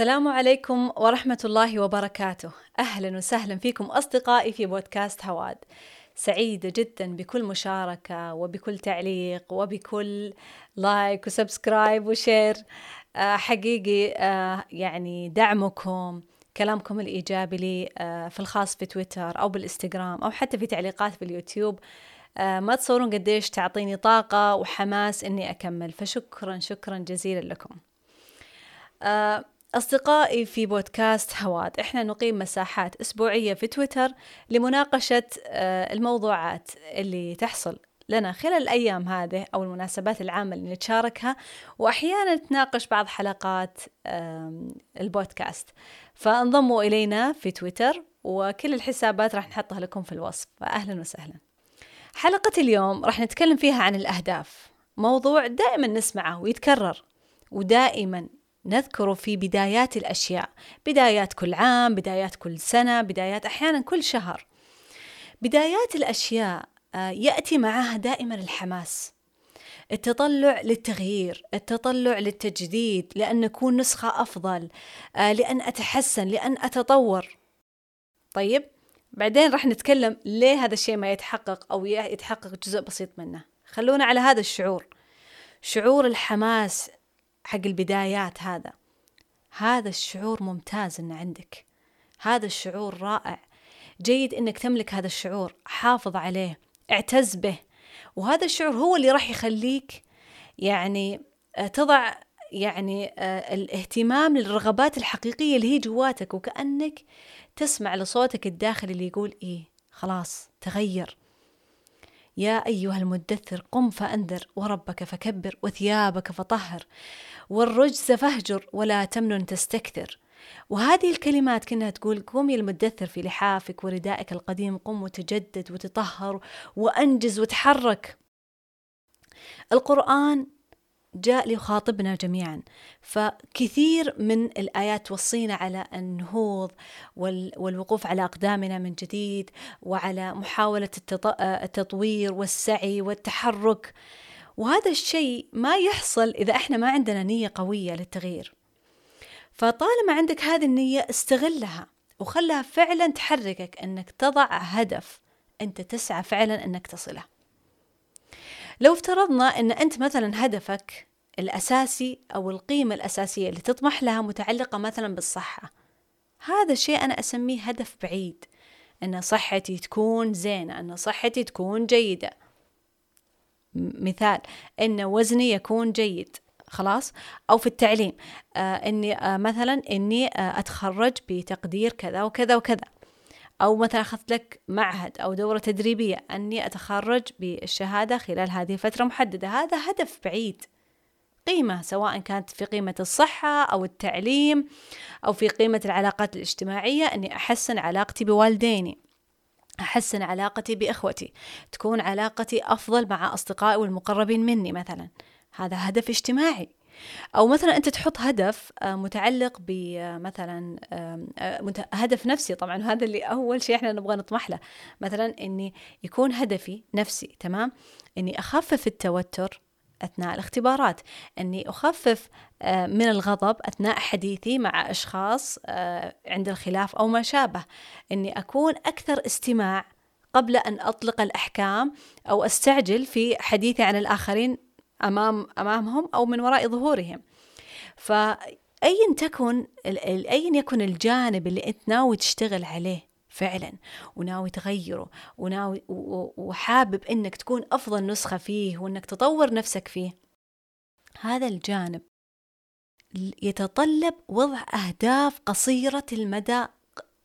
السلام عليكم ورحمة الله وبركاته. أهلا وسهلا فيكم أصدقائي في بودكاست هواد. سعيدة جدا بكل مشاركة وبكل تعليق وبكل like و subscribe و share. آه حقيقي آه يعني دعمكم كلامكم الإيجابي لي آه في الخاص في تويتر أو بالإنستغرام أو حتى في تعليقات في اليوتيوب. ما تصورون قديش تعطيني طاقة وحماس إني أكمل. فشكرا شكرا جزيلا لكم. أصدقائي في بودكاست هواد. إحنا نقيم مساحات أسبوعية في تويتر لمناقشة آه، الموضوعات اللي تحصل لنا خلال الأيام هذه أو المناسبات العامة اللي نتشاركها وأحيانا نتناقش بعض حلقات البودكاست. فانضموا إلينا في تويتر وكل الحسابات راح نحطها لكم في الوصف. فأهلا وسهلا. حلقة اليوم راح نتكلم فيها عن الأهداف. موضوع دائما نسمعه ويتكرر ودائما نذكره في بدايات الأشياء بدايات كل عام بدايات كل سنة بدايات أحيانا كل شهر. بدايات الأشياء آه، يأتي معها دائما الحماس التطلع للتغيير التطلع للتجديد لأن نكون نسخة أفضل آه، لأن أتحسن لأن أتطور. طيب بعدين راح نتكلم ليه هذا الشيء ما يتحقق أو يتحقق جزء بسيط منه. خلونا على هذا الشعور شعور الحماس حق البدايات هذا. هذا الشعور ممتاز إنه عندك. هذا الشعور رائع. جيد إنك تملك هذا الشعور حافظ عليه اعتز به. وهذا الشعور هو اللي راح يخليك يعني آه، تضع يعني آه، الاهتمام للرغبات الحقيقية اللي هي جواتك وكأنك تسمع لصوتك الداخلي اللي يقول إيه خلاص تغير. يا أيها المدثر قم فأنذر وربك فكبر وثيابك فطهر. والرجز فاهجر ولا تمنن تستكثر. وهذه الكلمات كأنها تقول قم يا المدثر في لحافك وردائك القديم قم وتجدد وتطهر وأنجز وتحرك. القرآن جاء ليخاطبنا جميعا. فكثير من الآيات توصينا على النهوض والوقوف على أقدامنا من جديد وعلى محاولة التطوير والسعي والتحرك. وهذا الشيء ما يحصل إذا إحنا ما عندنا نية قوية للتغيير. فطالما عندك هذه النية استغلها وخلها فعلا تحركك أنك تضع هدف أنت تسعى فعلا أنك تصله. لو افترضنا أن أنت مثلا هدفك الأساسي أو القيمة الأساسية اللي تطمح لها متعلقة مثلا بالصحة. هذا الشيء أنا أسميه هدف بعيد. أن صحتي تكون زينة أن صحتي تكون جيدة. مثال أن وزني يكون جيد خلاص؟ أو في التعليم آه إني آه مثلا إني آه أتخرج بتقدير كذا وكذا وكذا. أو مثلا أخذت لك معهد أو دورة تدريبية أني أتخرج بالشهادة خلال هذه الفترة محددة. هذا هدف بعيد. قيمة سواء كانت في قيمة الصحة أو التعليم أو في قيمة العلاقات الاجتماعية أني أحسن علاقتي بوالديني. أحسن علاقتي بإخوتي تكون علاقتي أفضل مع أصدقائي والمقربين مني مثلا. هذا هدف اجتماعي. أو مثلا أنت تحط هدف آه، متعلق بمثلا آه، آه، هدف نفسي. طبعا هذا اللي أول شيء إحنا نبغى نطمح له. مثلا إني يكون هدفي نفسي تمام؟ إني أخفف التوتر أثناء الاختبارات. أني أخفف من الغضب أثناء حديثي مع أشخاص عند الخلاف أو ما شابه. أني أكون أكثر استماع قبل أن أطلق الأحكام أو أستعجل في حديثي عن الآخرين أمام أمامهم أو من وراء ظهورهم. فأيا تكن أيا يكن الجانب اللي أنت ناوي تشتغل عليه؟ فعلا وناوي تغيره وناوي وحابب إنك تكون أفضل نسخة فيه وإنك تطور نفسك فيه هذا الجانب يتطلب وضع أهداف قصيرة المدى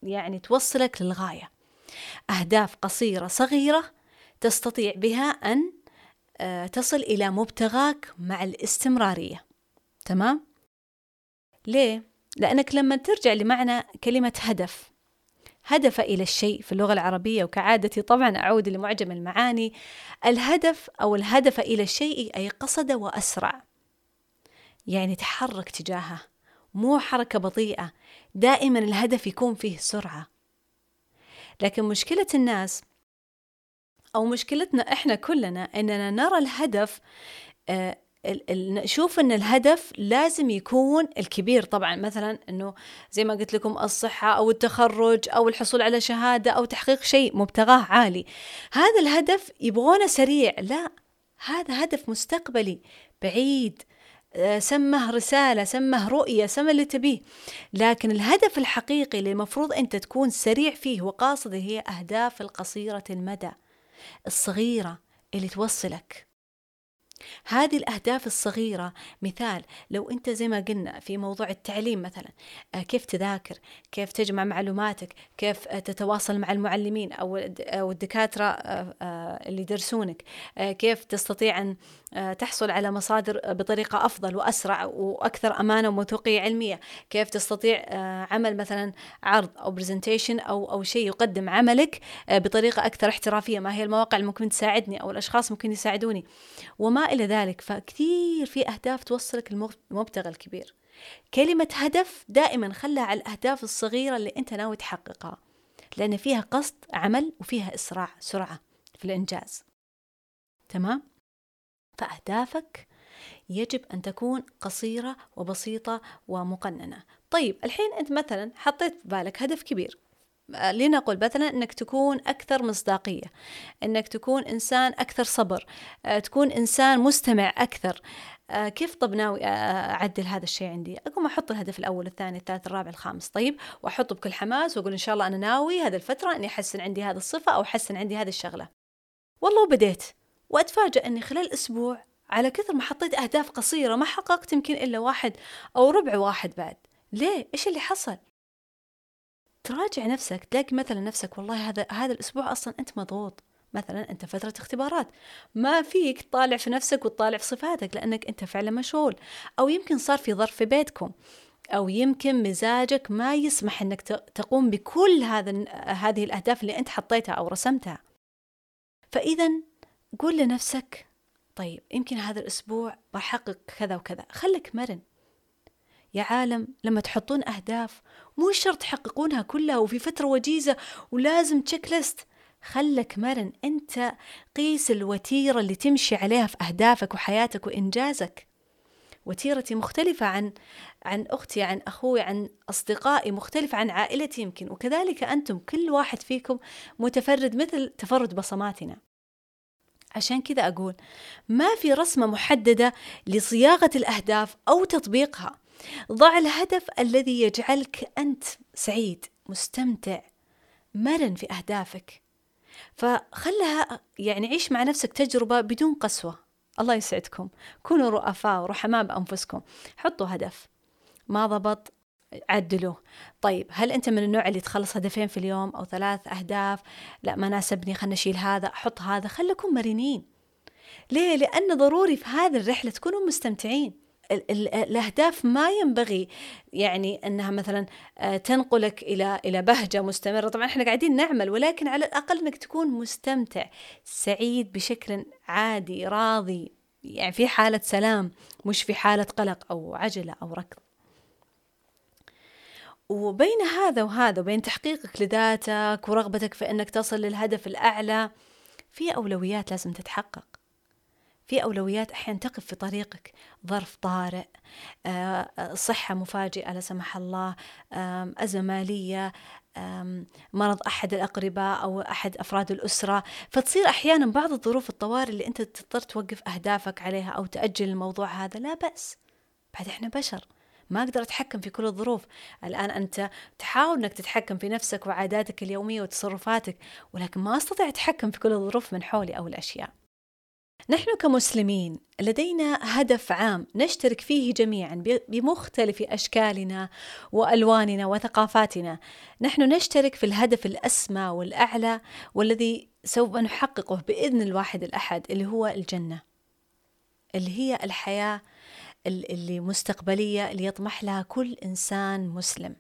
يعني توصلك للغاية أهداف قصيرة صغيرة تستطيع بها أن آه، تصل إلى مبتغاك مع الاستمرارية تمام؟ ليه؟ لأنك لما ترجع لمعنى كلمة هدف هدف إلى الشيء في اللغة العربية وكعادتي طبعا أعود لمعجم المعاني. الهدف أو الهدف إلى الشيء أي قصد وأسرع. يعني تحرك تجاهه مو حركة بطيئة دائما الهدف يكون فيه سرعة. لكن مشكلة الناس أو مشكلتنا إحنا كلنا إننا نرى الهدف آه، نشوف إن الهدف لازم يكون الكبير. طبعا مثلا إنه زي ما قلت لكم الصحة أو التخرج أو الحصول على شهادة أو تحقيق شيء مبتغاه عالي. هذا الهدف يبغونه سريع. لا هذا هدف مستقبلي بعيد آه، سمه رسالة سمه رؤية سمه اللي تبيه. لكن الهدف الحقيقي اللي المفروض أنت تكون سريع فيه وقاصد هي أهداف القصيرة المدى الصغيرة اللي توصلك. هذه الأهداف الصغيرة مثال لو أنت زي ما قلنا في موضوع التعليم مثلا آه، كيف تذاكر كيف تجمع معلوماتك كيف آه، تتواصل مع المعلمين أو الدكاترة آه، اللي يدرسونك كيف تستطيع أن تحصل على مصادر بطريقة أفضل وأسرع وأكثر أمانة وموثوقية علمية كيف تستطيع عمل مثلا عرض أو برزنتيشن أو, أو شيء يقدم عملك بطريقة أكثر احترافية ما هي المواقع اللي ممكن تساعدني أو الأشخاص ممكن يساعدوني. وما إلى ذلك فكثير في أهداف توصلك المبتغى الكبير. كلمة هدف دائما خلها على الأهداف الصغيرة اللي أنت ناوي تحققها لأن فيها قصد عمل وفيها إسراع سرعة في الإنجاز. تمام؟ فأهدافك يجب أن تكون قصيرة وبسيطة ومقننة. طيب الحين أنت مثلا حطيت في بالك هدف كبير. لنقل مثلا إنك تكون أكثر مصداقية إنك تكون إنسان أكثر صبر آه، تكون إنسان مستمع أكثر. آه، كيف طب ناوي أعدل هذا الشيء عندي؟ أقوم أحط الهدف الأول الثاني الثالث الرابع الخامس. طيب واحطه بكل حماس وأقول إن شاء الله أنا ناوي هذه الفترة إني أحسن عندي هذه الصفة أو أحسن عندي هذه الشغلة. والله وبديت وأتفاجأ إني خلال أسبوع على كثر ما حطيت أهداف قصيرة ما حققت يمكن إلا واحد أو ربع واحد بعد. ليه؟ إيش اللي حصل؟ تراجع نفسك تلاقي مثلا نفسك والله هذا هذا الأسبوع أصلا أنت مضغوط. مثلا أنت فترة اختبارات. ما فيك تطالع في نفسك وتطالع في صفاتك لأنك أنت فعلا مشغول. أو يمكن صار في ظرف في بيتكم. أو يمكن مزاجك ما يسمح إنك تقوم بكل هذا هذه الأهداف اللي أنت حطيتها أو رسمتها. فاذا قول لنفسك طيب يمكن هذا الأسبوع بحقق كذا وكذا. خليك مرن. يا عالم لما تحطون أهداف مو شرط تحققونها كلها وفي فترة وجيزة ولازم تشيك ليست خلك مرن أنت قيس الوتيرة اللي تمشي عليها في أهدافك وحياتك وإنجازك. وتيرتي مختلفة عن عن أختي عن أخوي عن أصدقائي مختلفة عن عائلتي يمكن. وكذلك أنتم كل واحد فيكم متفرد مثل تفرد بصماتنا. عشان كذا أقول ما في رسمة محددة لصياغة الأهداف أو تطبيقها. ضع الهدف الذي يجعلك أنت سعيد مستمتع مرن في أهدافك. فخلها يعني عيش مع نفسك تجربة بدون قسوة. الله يسعدكم. كونوا رؤفاء ورحماء بأنفسكم. حطوا هدف. ما ضبط عدلوه. طيب هل أنت من النوع اللي تخلص هدفين في اليوم أو ثلاث أهداف؟ لا ما ناسبني خلنا نشيل هذا أحط هذا خلكم مرنين. ليه؟ لأن ضروري في هذه الرحلة تكونوا مستمتعين. الأهداف ما ينبغي يعني أنها مثلا آه، تنقلك إلى إلى بهجة مستمرة. طبعا إحنا قاعدين نعمل ولكن على الأقل إنك تكون مستمتع سعيد بشكل عادي راضي يعني في حالة سلام مش في حالة قلق أو عجلة أو ركض. وبين هذا وهذا وبين تحقيقك لذاتك ورغبتك في إنك تصل للهدف الأعلى في أولويات لازم تتحقق. في أولويات أحيانا تقف في طريقك. ظرف طارئ آه، صحة مفاجئة لا سمح الله أزمة مالية مرض أحد الأقرباء أو أحد أفراد الأسرة. فتصير أحيانا بعض الظروف الطوارئ اللي أنت تضطر توقف أهدافك عليها أو تأجل الموضوع هذا. لا بأس. بعد إحنا بشر. ما أقدر أتحكم في كل الظروف. الآن أنت تحاول أنك تتحكم في نفسك وعاداتك اليومية وتصرفاتك ولكن ما أستطيع أتحكم في كل الظروف من حولي أو الأشياء. نحن كمسلمين لدينا هدف عام نشترك فيه جميعا بمختلف أشكالنا وألواننا وثقافاتنا. نحن نشترك في الهدف الأسمى والأعلى والذي سوف نحققه بإذن الواحد الأحد اللي هو الجنة. اللي هي الحياة اللي مستقبلية اللي يطمح لها كل إنسان مسلم.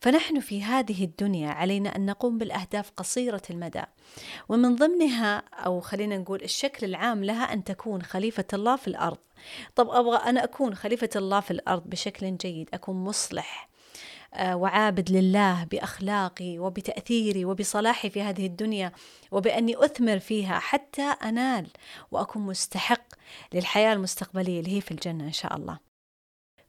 فنحن في هذه الدنيا علينا أن نقوم بالأهداف قصيرة المدى ومن ضمنها أو خلينا نقول الشكل العام لها أن تكون خليفة الله في الأرض طب أبغى أنا أكون خليفة الله في الأرض بشكل جيد أكون مصلح آه، وعابد لله بأخلاقي وبتأثيري وبصلاحي في هذه الدنيا وبأني أثمر فيها حتى أنال وأكون مستحق للحياة المستقبلية اللي هي في الجنة إن شاء الله.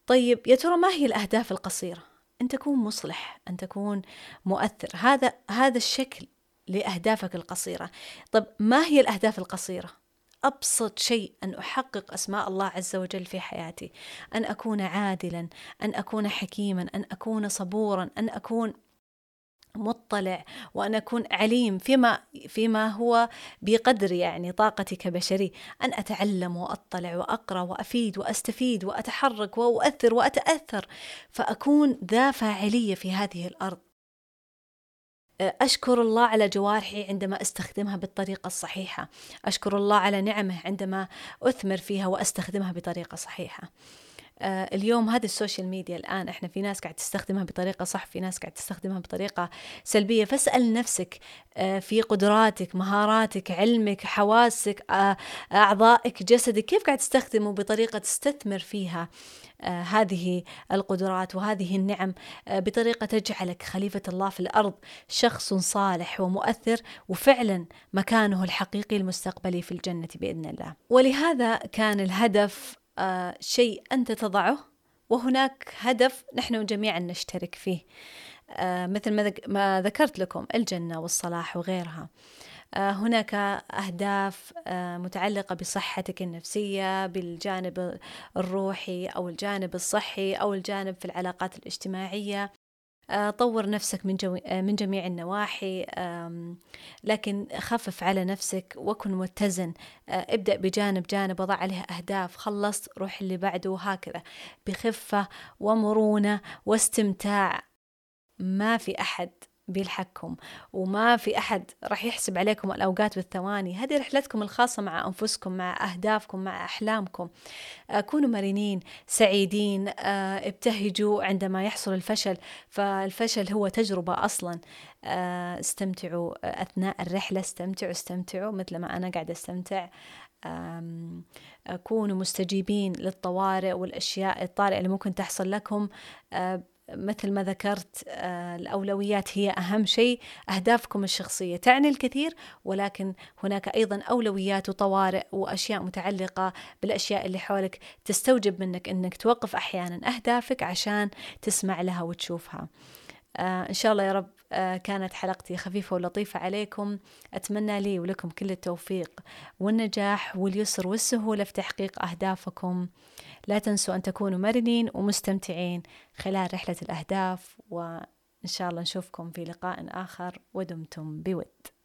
طيب يا ترى ما هي الأهداف القصيرة؟ أن تكون مصلح، أن تكون مؤثر، هذا هذا الشكل لأهدافك القصيرة. طب ما هي الأهداف القصيرة؟ أبسط شيء أن أحقق أسماء الله عز وجل في حياتي أن أكون عادلا أن أكون حكيما أن أكون صبورا أن أكون مطلع وأن أكون عليم فيما فيما هو بقدر يعني طاقتي كبشري أن أتعلم وأطلع وأقرأ وأفيد وأستفيد وأتحرك وأؤثر وأتأثر. فأكون ذا فاعلية في هذه الأرض. أشكر الله على جوارحي عندما أستخدمها بالطريقة الصحيحة. أشكر الله على نعمه عندما أثمر فيها وأستخدمها بطريقة صحيحة. اليوم هذه ال social media الآن إحنا في ناس قاعد تستخدمها بطريقة صح في ناس قاعد تستخدمها بطريقة سلبية. فاسأل نفسك آه، في قدراتك مهاراتك علمك حواسك آه، أعضائك جسدك كيف قاعد تستخدمه بطريقة تستثمر فيها هذه القدرات وهذه النعم بطريقة تجعلك خليفة الله في الأرض شخص صالح ومؤثر وفعلا مكانه الحقيقي المستقبلي في الجنة بإذن الله. ولهذا كان الهدف آه، شيء أنت تضعه وهناك هدف نحن جميعا نشترك فيه. آه، مثل ما ذكرت لكم الجنة والصلاح وغيرها. آه، هناك أهداف متعلقة بصحتك النفسية بالجانب الروحي أو الجانب الصحي أو الجانب في العلاقات الاجتماعية. آه، طور نفسك من. آه، من جميع النواحي لكن خفف على نفسك وكن متزن آه، ابدأ بجانب جانب وضع عليه أهداف خلصت روح اللي بعده وهكذا بخفة ومرونة واستمتاع ما في أحد بيلحقكم. وما في أحد راح يحسب عليكم الأوقات والثواني. هذه رحلتكم الخاصة مع أنفسكم مع أهدافكم مع أحلامكم. آه، كونوا مرنين سعيدين آه، ابتهجوا عندما يحصل الفشل. فالفشل هو تجربة أصلا. آه، استمتعوا أثناء الرحلة استمتعوا استمتعوا مثل ما أنا قاعدة أستمتع. كونوا مستجيبين للطوارئ والأشياء الطارئة اللي ممكن تحصل لكم. مثل ما ذكرت آه، الأولويات هي أهم شيء أهدافكم الشخصية. تعني الكثير ولكن هناك أيضا أولويات وطوارئ وأشياء متعلقة بالأشياء اللي حولك تستوجب منك أنك توقف أحيانا أهدافك عشان تسمع لها وتشوفها. آه إن شاء الله يا رب كانت حلقتي خفيفة ولطيفة عليكم. أتمنى لي ولكم كل التوفيق والنجاح واليسر والسهولة في تحقيق أهدافكم. لا تنسوا أن تكونوا مرنين ومستمتعين خلال رحلة الأهداف وإن شاء الله نشوفكم في لقاء آخر ودمتم بود.